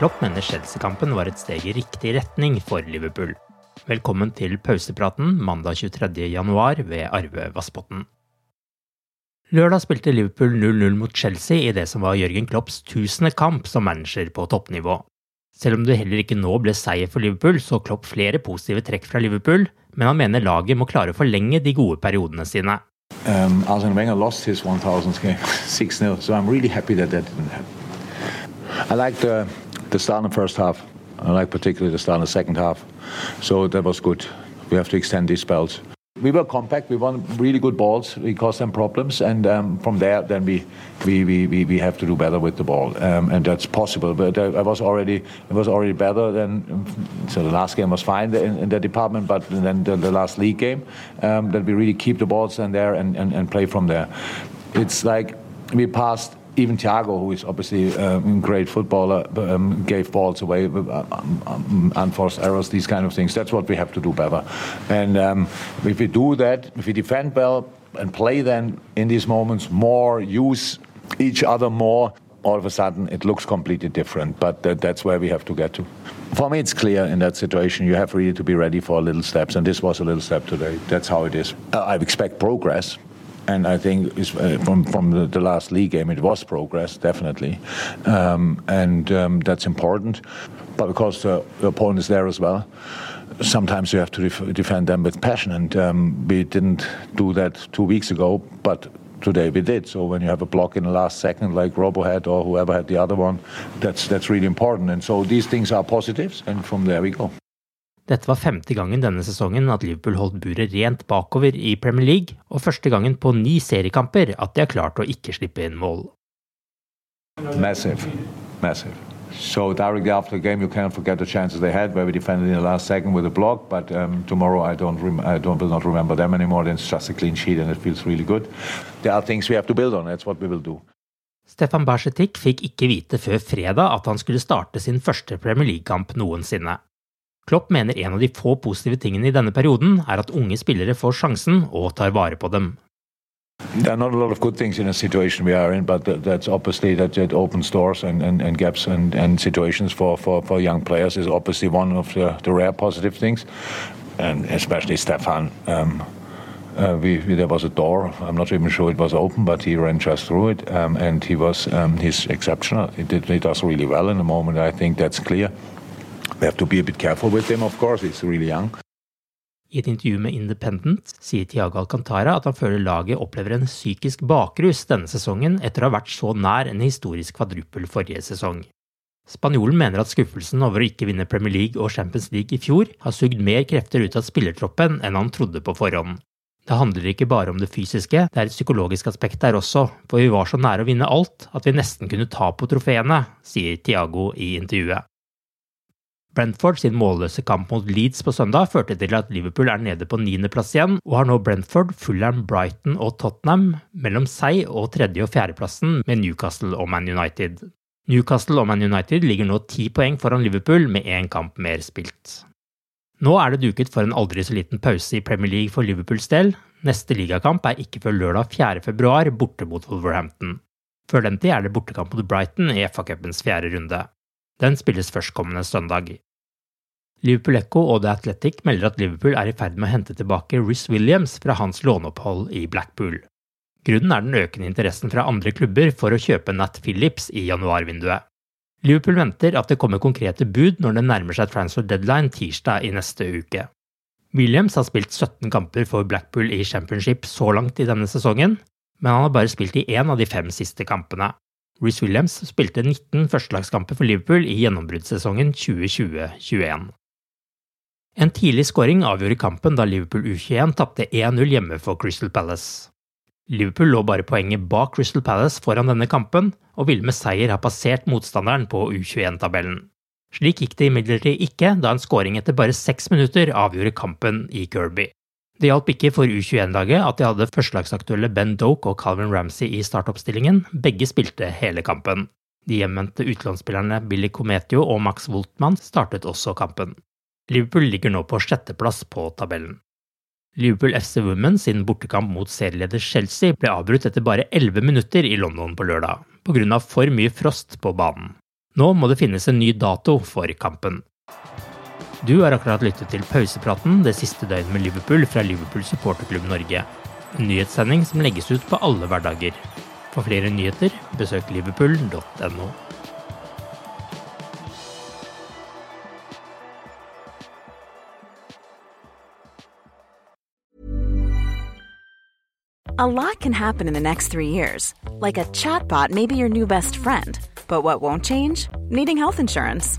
Klopp mener Chelsea-kampen var et steg i riktig retning for Liverpool. Velkommen til pausepraten mandag 23. januar ved Arve Vassbotn. Lørdag spilte Liverpool 0-0 mot Chelsea i det som var Jørgen Klopps tusende kamp som manager på toppnivå. Selv om det heller ikke nå ble seier for Liverpool, så Klopp flere positive trekk fra Liverpool, men han mener laget må klare å forlenge de gode periodene sine. Um, Arsene Wenger lost his 1000th game 6-0, so I'm really happy that that didn't happen. I liked the, the start in the first half. I like particularly the start in the second half. So that was good. We have to extend these spells. We were compact. We won really good balls. We caused them problems, and um, from there, then we, we, we, we have to do better with the ball, um, and that's possible. But I, I, was already it was already better than so. The last game was fine in, in that department, but then the, the last league game um, that we really keep the balls in there and, and, and play from there. It's like we passed even Thiago, who is obviously um, a great footballer, um, gave balls away, um, um, unforced errors, these kind of things. That's what we have to do better. And um, if we do that, if we defend well and play then in these moments more, use each other more, all of a sudden it looks completely different. But that, that's where we have to get to. For me, it's clear in that situation you have really to be ready for little steps, and this was a little step today. That's how it is. Uh, I expect progress, and I think uh, from from the, the, last league game, it was progress definitely, um, and um, that's important. But because the, the, opponent is there as well, sometimes you have to def defend them with passion, and um, we didn't do that two weeks ago, but. Today we did. So when you have a block in the last second, like Robbo had or whoever had the other one, that's that's really important. And so these things are positives, and from there we go. Dette var femte gangen denne sesongen at Liverpool holdt buret rent bakover i Premier League, og første gangen på ni seriekamper at de har klart å ikke slippe inn mål. Massive. Massive. So directly after the game, you can't forget the chances they had, where we defended in the last second with a block. But um, tomorrow, I don't, I don't will not remember them anymore. It's just a clean sheet, and it feels really good. There are things we have to build on. That's what we will do. Stefan Barsetik fikk ikke vite før fredag at han skulle starte sin første Premier League-kamp noensinne. Klopp mener en av de få positive tingene i denne perioden er at unge spillere får sjansen og tar vare på dem. There are not a lot of good things in the situation we are in, but that's obviously that it opens doors and, and, and gaps and, and situations for, for, for young players is obviously one of the, the rare positive things, and especially Stefan. Um, uh, we, we, there was a door. I'm not even sure it was open, but he ran just through it, um, and he was um, he's exceptional. He, did, he does really well in the moment. I think that's clear. We have to be a bit careful with him, of course. He's really young. I et intervju med Independent sier Tiago Alcantara at han føler laget opplever en psykisk bakrus denne sesongen etter å ha vært så nær en historisk kvadruppel forrige sesong. Spanjolen mener at skuffelsen over å ikke vinne Premier League og Champions League i fjor har sugd mer krefter ut av spillertroppen enn han trodde på forhånd. Det handler ikke bare om det fysiske, det er et psykologisk aspekt der også, for vi var så nære å vinne alt at vi nesten kunne ta på trofeene, sier Tiago i intervjuet. Brentford sin målløse kamp mot Leeds på søndag førte til at Liverpool er nede på niendeplass igjen, og har nå Brentford, Fulham, Brighton og Tottenham mellom seg og tredje- og fjerdeplassen med Newcastle og Man United. Newcastle og Man United ligger nå ti poeng foran Liverpool med én kamp mer spilt. Nå er det duket for en aldri så liten pause i Premier League for Liverpools del. Neste ligakamp er ikke før lørdag 4. februar, borte mot Wolverhampton. Før den tid er det bortekamp mot Brighton i FA-cupens fjerde runde. Den spilles førstkommende søndag. Liverpool Echo og The Athletic melder at Liverpool er i ferd med å hente tilbake Riz Williams fra hans låneopphold i Blackpool. Grunnen er den økende interessen fra andre klubber for å kjøpe Nat Phillips i januarvinduet. Liverpool venter at det kommer konkrete bud når det nærmer seg transfer deadline tirsdag i neste uke. Williams har spilt 17 kamper for Blackpool i championship så langt i denne sesongen, men han har bare spilt i én av de fem siste kampene. Reece Williams spilte 19 førstelagskamper for Liverpool i gjennombruddssesongen 2020-21. En tidlig skåring avgjorde kampen da Liverpool U21 tapte 1-0 hjemme for Crystal Palace. Liverpool lå bare poenget bak Crystal Palace foran denne kampen, og ville med seier ha passert motstanderen på U21-tabellen. Slik gikk det imidlertid ikke, da en skåring etter bare seks minutter avgjorde kampen i Kirby. Det hjalp ikke for U21-laget at de hadde førstelagsaktuelle Ben Doke og Calvin Ramsey i startoppstillingen, begge spilte hele kampen. De hjemvendte utenlandsspillerne Billy Cometio og Max Woltmann startet også kampen. Liverpool ligger nå på sjetteplass på tabellen. Liverpool FC Women sin bortekamp mot serieleder Chelsea ble avbrutt etter bare 11 minutter i London på lørdag, pga. for mye frost på banen. Nå må det finnes en ny dato for kampen. Du har akkurat lyttet til pausepraten det siste døgnet med Liverpool fra Liverpool supporterklubb Norge. En nyhetssending som legges ut på alle hverdager. For flere nyheter, besøk liverpool.no. A lot can happen in the next three years. Like a chatbot may be your new best friend. But what won't change? Needing health insurance.